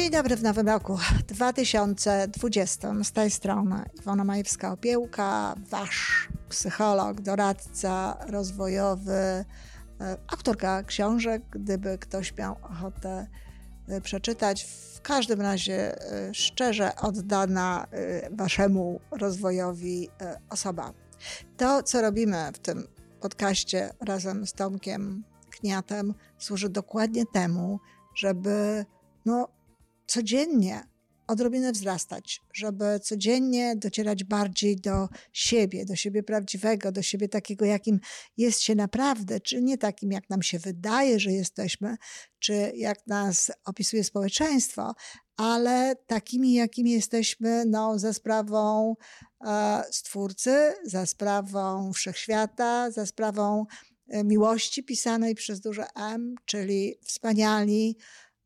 Dzień dobry w nowym roku 2020. Z tej strony Iwona Majewska-Opiełka, wasz psycholog, doradca rozwojowy, e, autorka książek, gdyby ktoś miał ochotę e, przeczytać. W każdym razie e, szczerze oddana waszemu rozwojowi osoba. To, co robimy w tym podcaście razem z Tomkiem Kniatem, służy dokładnie temu, żeby no, codziennie odrobinę wzrastać, żeby codziennie docierać bardziej do siebie, do siebie prawdziwego, do siebie takiego, jakim jest się naprawdę, czy nie takim, jak nam się wydaje, że jesteśmy, czy jak nas opisuje społeczeństwo, ale takimi, jakimi jesteśmy no, za sprawą e, Stwórcy, za sprawą Wszechświata, za sprawą e, miłości pisanej przez duże M, czyli wspaniali,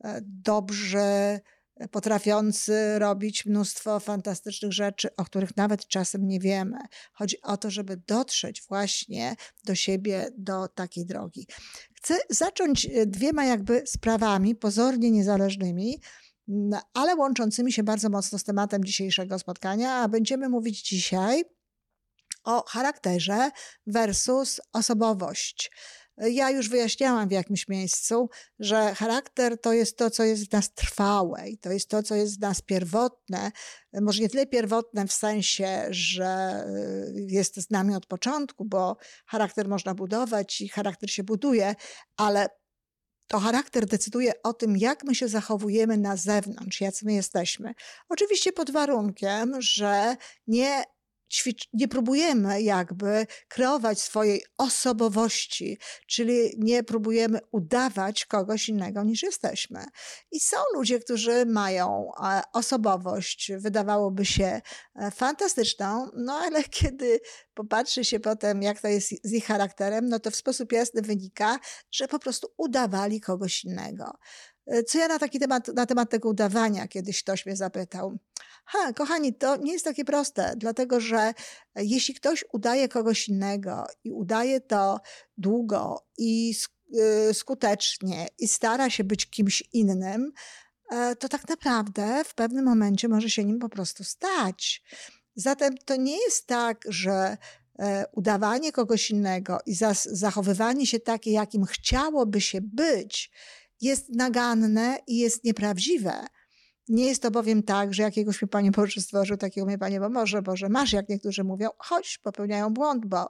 e, dobrzy, potrafiący robić mnóstwo fantastycznych rzeczy, o których nawet czasem nie wiemy. Chodzi o to, żeby dotrzeć właśnie do siebie, do takiej drogi. Chcę zacząć e, dwiema jakby sprawami pozornie niezależnymi, ale łączącymi się bardzo mocno z tematem dzisiejszego spotkania, a będziemy mówić dzisiaj o charakterze versus osobowość. Ja już wyjaśniałam w jakimś miejscu, że charakter to jest to, co jest w nas trwałe i to jest to, co jest w nas pierwotne. Może nie tyle pierwotne w sensie, że y, jest z nami od początku, bo charakter można budować i charakter się buduje, ale to charakter decyduje o tym, jak my się zachowujemy na zewnątrz, jacy my jesteśmy. Oczywiście pod warunkiem, że nie ćwicz, nie próbujemy jakby kreować swojej osobowości, czyli nie próbujemy udawać kogoś innego niż jesteśmy. I są ludzie, którzy mają e, osobowość, wydawałoby się e, fantastyczną, no ale kiedy popatrzy się potem, jak to jest z ich charakterem, no to w sposób jasny wynika, że po prostu udawali kogoś innego. E, co ja na taki temat, na temat tego udawania kiedyś ktoś mnie zapytał. Ha, kochani, to nie jest takie proste, dlatego że jeśli ktoś udaje kogoś innego i udaje to długo i y, skutecznie i stara się być kimś innym, e, to tak naprawdę w pewnym momencie może się nim po prostu stać. Zatem to nie jest tak, że e, udawanie kogoś innego i zachowywanie się takie, jakim chciałoby się być, jest naganne i jest nieprawdziwe. Nie jest to bowiem tak, że jakiegoś mi Panie Boże stworzył, takiego mnie Panie Boże, Boże masz, jak niektórzy mówią, choć popełniają błąd, bo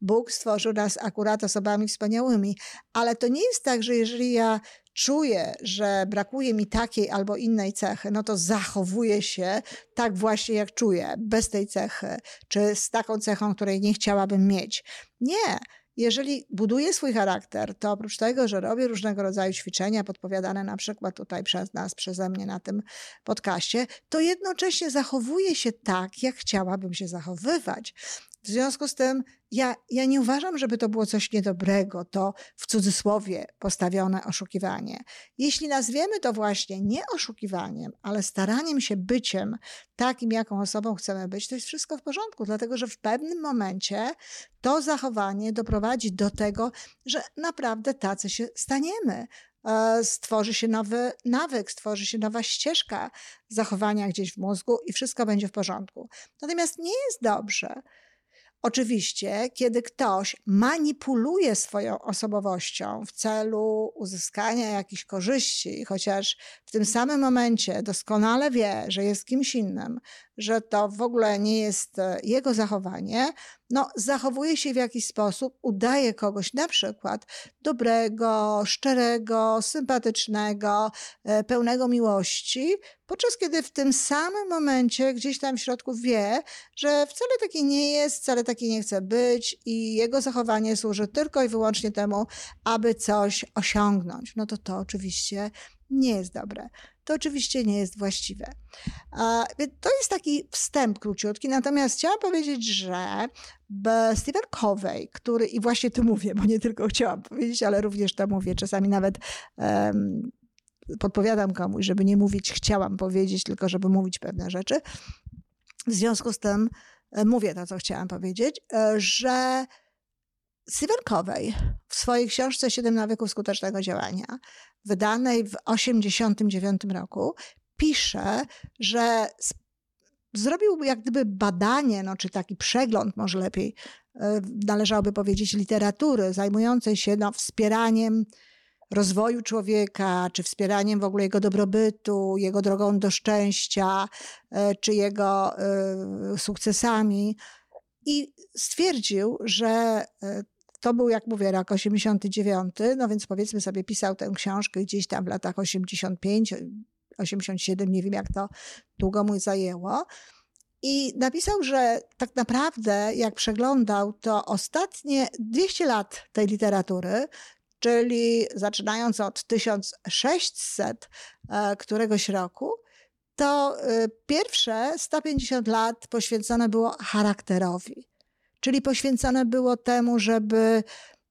Bóg stworzył nas akurat osobami wspaniałymi. Ale to nie jest tak, że jeżeli ja czuję, że brakuje mi takiej albo innej cechy, no to zachowuję się tak właśnie, jak czuję, bez tej cechy, czy z taką cechą, której nie chciałabym mieć. Nie jeżeli buduję swój charakter, to oprócz tego, że robię różnego rodzaju ćwiczenia podpowiadane na przykład tutaj przez nas, przeze mnie na tym podcaście, to jednocześnie zachowuję się tak, jak chciałabym się zachowywać. W związku z tym ja, ja nie uważam, żeby to było coś niedobrego, to w cudzysłowie postawione oszukiwanie. Jeśli nazwiemy to właśnie nie oszukiwaniem, ale staraniem się byciem takim, jaką osobą chcemy być, to jest wszystko w porządku, dlatego że w pewnym momencie to zachowanie doprowadzi do tego, że naprawdę tacy się staniemy e, stworzy się nowy nawyk, stworzy się nowa ścieżka zachowania gdzieś w mózgu i wszystko będzie w porządku. Natomiast nie jest dobrze, Oczywiście, kiedy ktoś manipuluje swoją osobowością w celu uzyskania jakichś korzyści, chociaż w tym samym momencie doskonale wie, że jest kimś innym, że to w ogóle nie jest e, jego zachowanie, no, zachowuje się w jakiś sposób, udaje kogoś na przykład dobrego, szczerego, sympatycznego, e, pełnego miłości, podczas kiedy w tym samym momencie gdzieś tam w środku wie, że wcale taki nie jest, wcale taki nie chce być i jego zachowanie służy tylko i wyłącznie temu, aby coś osiągnąć. No to to oczywiście nie jest dobre. To oczywiście nie jest właściwe. To jest taki wstęp króciutki, natomiast chciałam powiedzieć, że Stephen Covey, który, i właśnie to mówię, bo nie tylko chciałam powiedzieć, ale również to mówię, czasami nawet um, podpowiadam komuś, żeby nie mówić chciałam powiedzieć, tylko żeby mówić pewne rzeczy. W związku z tym e, mówię to, co chciałam powiedzieć, e, że Covey w swojej książce Siedem nawyków skutecznego działania, wydanej w 1989 roku, pisze, że zrobił jak gdyby badanie, no, czy taki przegląd może lepiej e, należałoby powiedzieć literatury, zajmującej się no, wspieraniem rozwoju człowieka, czy wspieraniem w ogóle jego dobrobytu, jego drogą do szczęścia, e, czy jego e, sukcesami. I stwierdził, że to był, jak mówię, rok 89, no więc powiedzmy sobie, pisał tę książkę gdzieś tam w latach 85, 87, nie wiem jak to długo mu zajęło. I napisał, że tak naprawdę, jak przeglądał, to ostatnie 200 lat tej literatury, czyli zaczynając od 1600 e, któregoś roku, to e, pierwsze 150 lat poświęcone było charakterowi. Czyli poświęcone było temu, żeby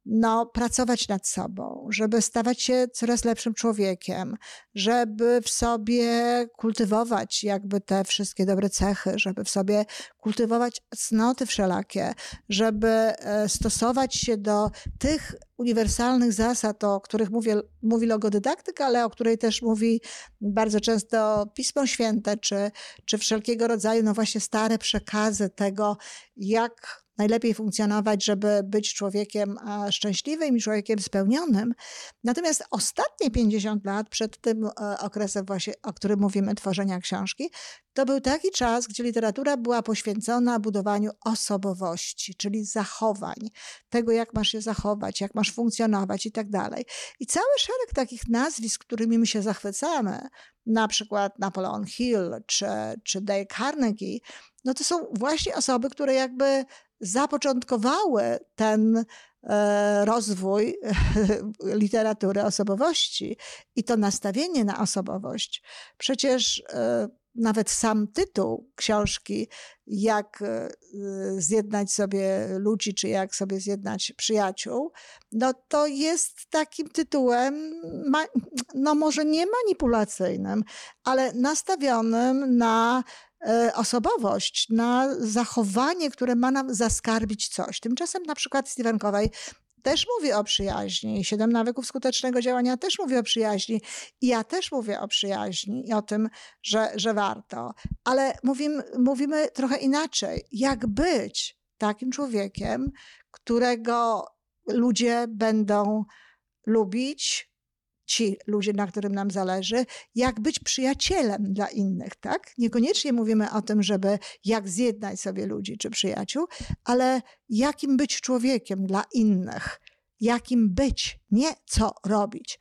no, pracować nad sobą, żeby stawać się coraz lepszym człowiekiem, żeby w sobie kultywować jakby te wszystkie dobre cechy, żeby w sobie kultywować cnoty wszelakie, żeby e, stosować się do tych uniwersalnych zasad, o których mówi, mówi logodydaktyka, ale o której też mówi bardzo często Pismo Święte, czy, czy wszelkiego rodzaju, no właśnie stare przekazy tego, jak najlepiej funkcjonować, żeby być człowiekiem szczęśliwym i człowiekiem spełnionym. Natomiast ostatnie 50 lat przed tym e, okresem właśnie, o którym mówimy, tworzenia książki, to był taki czas, gdzie literatura była poświęcona budowaniu osobowości, czyli zachowań, tego jak masz się zachować, jak masz funkcjonować i tak dalej. I cały szereg takich nazwisk, którymi my się zachwycamy, na przykład Napoleon Hill czy, czy Dale Carnegie, no to są właśnie osoby, które jakby zapoczątkowały ten e, rozwój literatury osobowości i to nastawienie na osobowość. Przecież e, nawet sam tytuł książki, jak e, zjednać sobie ludzi, czy jak sobie zjednać przyjaciół, no to jest takim tytułem, no może nie manipulacyjnym, ale nastawionym na osobowość, na zachowanie, które ma nam zaskarbić coś. Tymczasem na przykład Stephen Covey też mówi o przyjaźni. Siedem nawyków skutecznego działania też mówi o przyjaźni. I ja też mówię o przyjaźni i o tym, że, że warto. Ale mówimy, mówimy trochę inaczej. Jak być takim człowiekiem, którego ludzie będą lubić, ci ludzie, na którym nam zależy, jak być przyjacielem dla innych, tak? Niekoniecznie mówimy o tym, żeby jak zjednać sobie ludzi czy przyjaciół, ale jakim być człowiekiem dla innych, jakim być, nie co robić.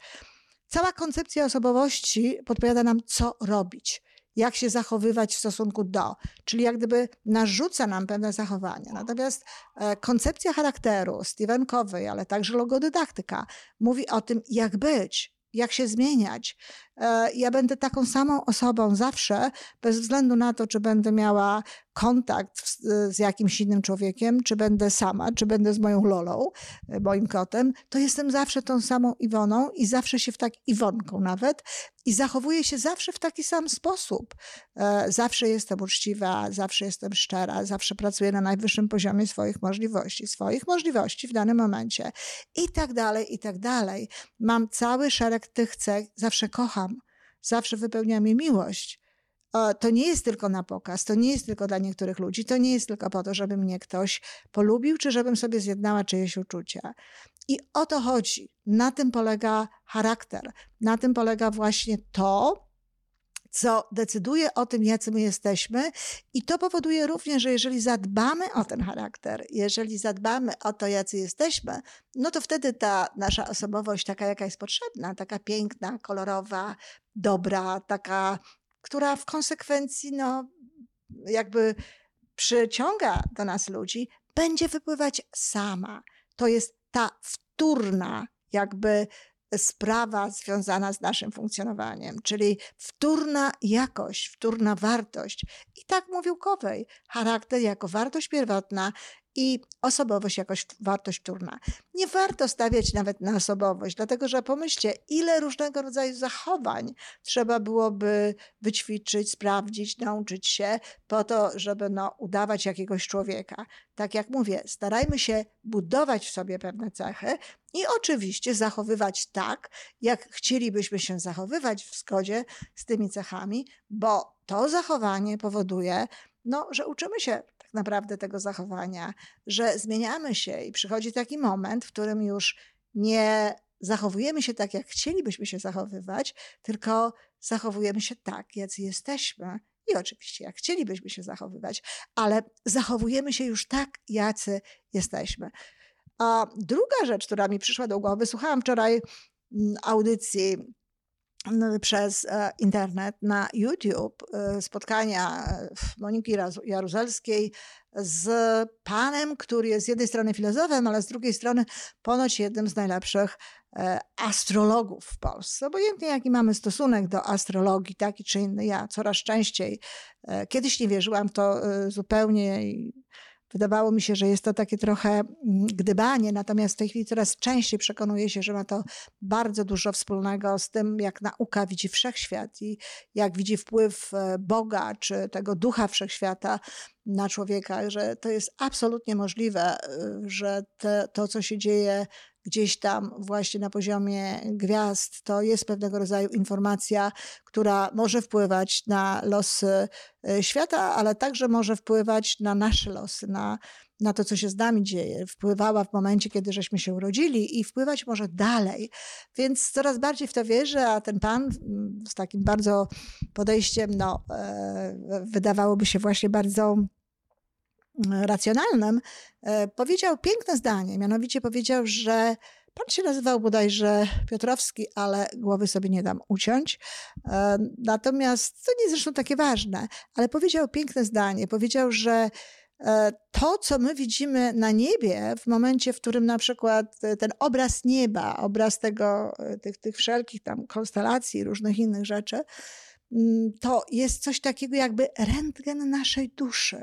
Cała koncepcja osobowości podpowiada nam, co robić jak się zachowywać w stosunku do, czyli jak gdyby narzuca nam pewne zachowania. Natomiast e, koncepcja charakteru, Stephen Covey, ale także logodydaktyka, mówi o tym, jak być, jak się zmieniać. E, ja będę taką samą osobą zawsze, bez względu na to, czy będę miała kontakt z jakimś innym człowiekiem, czy będę sama, czy będę z moją Lolą, e, moim kotem, to jestem zawsze tą samą Iwoną i zawsze się w tak Iwonką nawet i zachowuję się zawsze w taki sam sposób. E, zawsze jestem uczciwa, zawsze jestem szczera, zawsze pracuję na najwyższym poziomie swoich możliwości, swoich możliwości w danym momencie i tak dalej, i tak dalej. Mam cały szereg tych cech, zawsze kocham, zawsze wypełnia mi miłość to nie jest tylko na pokaz, to nie jest tylko dla niektórych ludzi, to nie jest tylko po to, żeby mnie ktoś polubił, czy żebym sobie zjednała czyjeś uczucia. I o to chodzi. Na tym polega charakter. Na tym polega właśnie to, co decyduje o tym, jacy my jesteśmy, i to powoduje również, że jeżeli zadbamy o ten charakter, jeżeli zadbamy o to, jacy jesteśmy, no to wtedy ta nasza osobowość, taka jaka jest potrzebna, taka piękna, kolorowa, dobra, taka która w konsekwencji no, jakby przyciąga do nas ludzi, będzie wypływać sama. To jest ta wtórna jakby sprawa związana z naszym funkcjonowaniem, czyli wtórna jakość, wtórna wartość. I tak mówił Kowej, charakter jako wartość pierwotna i osobowość jakoś wartość wtórna. Nie warto stawiać nawet na osobowość, dlatego że pomyślcie, ile różnego rodzaju zachowań trzeba byłoby wyćwiczyć, sprawdzić, nauczyć się po to, żeby no, udawać jakiegoś człowieka. Tak jak mówię, starajmy się budować w sobie pewne cechy i oczywiście zachowywać tak, jak chcielibyśmy się zachowywać w zgodzie z tymi cechami, bo to zachowanie powoduje, no, że uczymy się naprawdę tego zachowania, że zmieniamy się i przychodzi taki moment, w którym już nie zachowujemy się tak, jak chcielibyśmy się zachowywać, tylko zachowujemy się tak, jacy jesteśmy. I oczywiście, jak chcielibyśmy się zachowywać, ale zachowujemy się już tak, jacy jesteśmy. A druga rzecz, która mi przyszła do głowy, słuchałam wczoraj mm, audycji przez e, internet na YouTube e, spotkania e, Moniki Jaruzelskiej z panem, który jest z jednej strony filozofem, ale z drugiej strony ponoć jednym z najlepszych astrologów w Polsce. Obojętnie jaki mamy stosunek do astrologii, taki czy inny, ja coraz częściej, kiedyś nie wierzyłam w to zupełnie Wydawało mi się, że jest to takie trochę mm, gdybanie, natomiast w tej chwili coraz częściej przekonuję się, że ma to bardzo dużo wspólnego z tym, jak nauka widzi wszechświat i jak widzi wpływ e, Boga czy tego ducha wszechświata na człowieka, że to jest absolutnie możliwe, e, że te, to, co się dzieje gdzieś tam właśnie na poziomie gwiazd, to jest pewnego rodzaju informacja, która może wpływać na losy e, świata, ale także może wpływać na nasze losy, na, na to, co się z nami dzieje. Wpływała w momencie, kiedy żeśmy się urodzili i wpływać może dalej. Więc coraz bardziej w to wierzę, a ten pan z takim bardzo podejściem, no, e, wydawałoby się właśnie bardzo racjonalnym, e, powiedział piękne zdanie. Mianowicie powiedział, że pan się nazywał bodajże Piotrowski, ale głowy sobie nie dam uciąć. E, natomiast to nie jest zresztą takie ważne, ale powiedział piękne zdanie. Powiedział, że e, to, co my widzimy na niebie, w momencie, w którym na przykład ten obraz nieba, obraz tego, tych, tych wszelkich tam konstelacji, różnych innych rzeczy, mm, to jest coś takiego jakby rentgen naszej duszy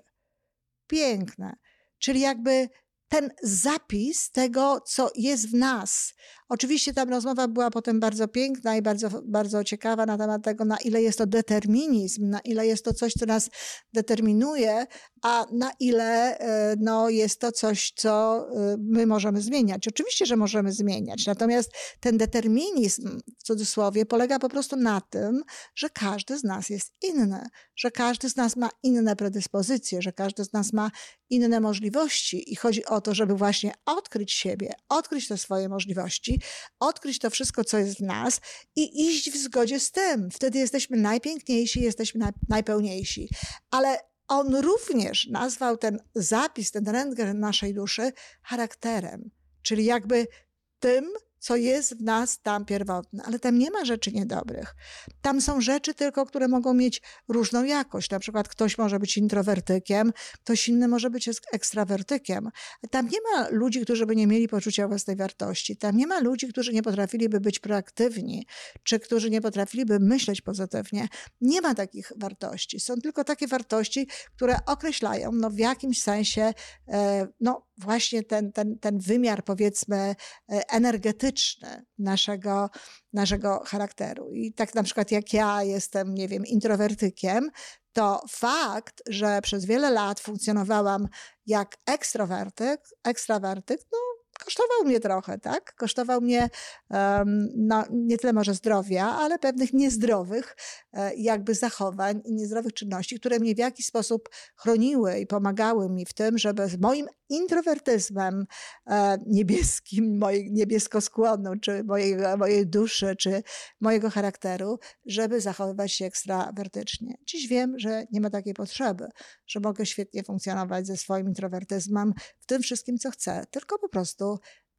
piękne. Czyli jakby ten zapis tego, co jest w nas. Oczywiście ta rozmowa była potem bardzo piękna i bardzo, bardzo ciekawa na temat tego, na ile jest to determinizm, na ile jest to coś, co nas determinuje, a na ile e, no, jest to coś, co e, my możemy zmieniać. Oczywiście, że możemy zmieniać, natomiast ten determinizm, w cudzysłowie, polega po prostu na tym, że każdy z nas jest inny, że każdy z nas ma inne predyspozycje, że każdy z nas ma inne możliwości i chodzi o to, żeby właśnie odkryć siebie, odkryć te swoje możliwości, odkryć to wszystko, co jest w nas i iść w zgodzie z tym. Wtedy jesteśmy najpiękniejsi, jesteśmy najpełniejsi. Ale on również nazwał ten zapis, ten rentgen naszej duszy charakterem, czyli jakby tym, co jest w nas tam pierwotne, ale tam nie ma rzeczy niedobrych. Tam są rzeczy tylko, które mogą mieć różną jakość. Na przykład ktoś może być introwertykiem, ktoś inny może być ekstrawertykiem. Tam nie ma ludzi, którzy by nie mieli poczucia własnej wartości. Tam nie ma ludzi, którzy nie potrafiliby być proaktywni, czy którzy nie potrafiliby myśleć pozytywnie. Nie ma takich wartości. Są tylko takie wartości, które określają no, w jakimś sensie e, no, właśnie ten, ten, ten wymiar, powiedzmy, e, energetyczny naszego, naszego charakteru. I tak na przykład jak ja jestem, nie wiem, introwertykiem, to fakt, że przez wiele lat funkcjonowałam jak ekstrawertyk, ekstrawertyk, no kosztował mnie trochę, tak? Kosztował mnie um, no, nie tyle może zdrowia, ale pewnych niezdrowych e, jakby zachowań i niezdrowych czynności, które mnie w jakiś sposób chroniły i pomagały mi w tym, żeby z moim introwertyzmem e, niebieskim, mojej niebieskoskłonną, czy mojej, mojej duszy, czy mojego charakteru, żeby zachowywać się ekstrawertycznie. Dziś wiem, że nie ma takiej potrzeby, że mogę świetnie funkcjonować ze swoim introwertyzmem w tym wszystkim, co chcę, tylko po prostu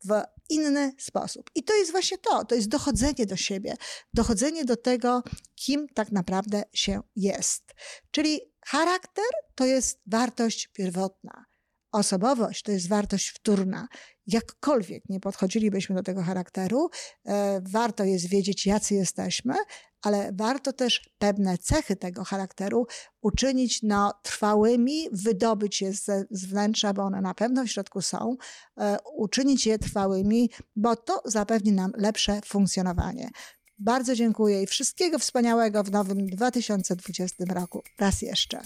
w inny sposób. I to jest właśnie to, to jest dochodzenie do siebie, dochodzenie do tego, kim tak naprawdę się jest. Czyli charakter to jest wartość pierwotna. Osobowość to jest wartość wtórna. Jakkolwiek nie podchodzilibyśmy do tego charakteru, e, warto jest wiedzieć, jacy jesteśmy, ale warto też pewne cechy tego charakteru uczynić no, trwałymi, wydobyć je z, z wnętrza, bo one na pewno w środku są, e, uczynić je trwałymi, bo to zapewni nam lepsze funkcjonowanie. Bardzo dziękuję i wszystkiego wspaniałego w nowym 2020 roku. Raz jeszcze.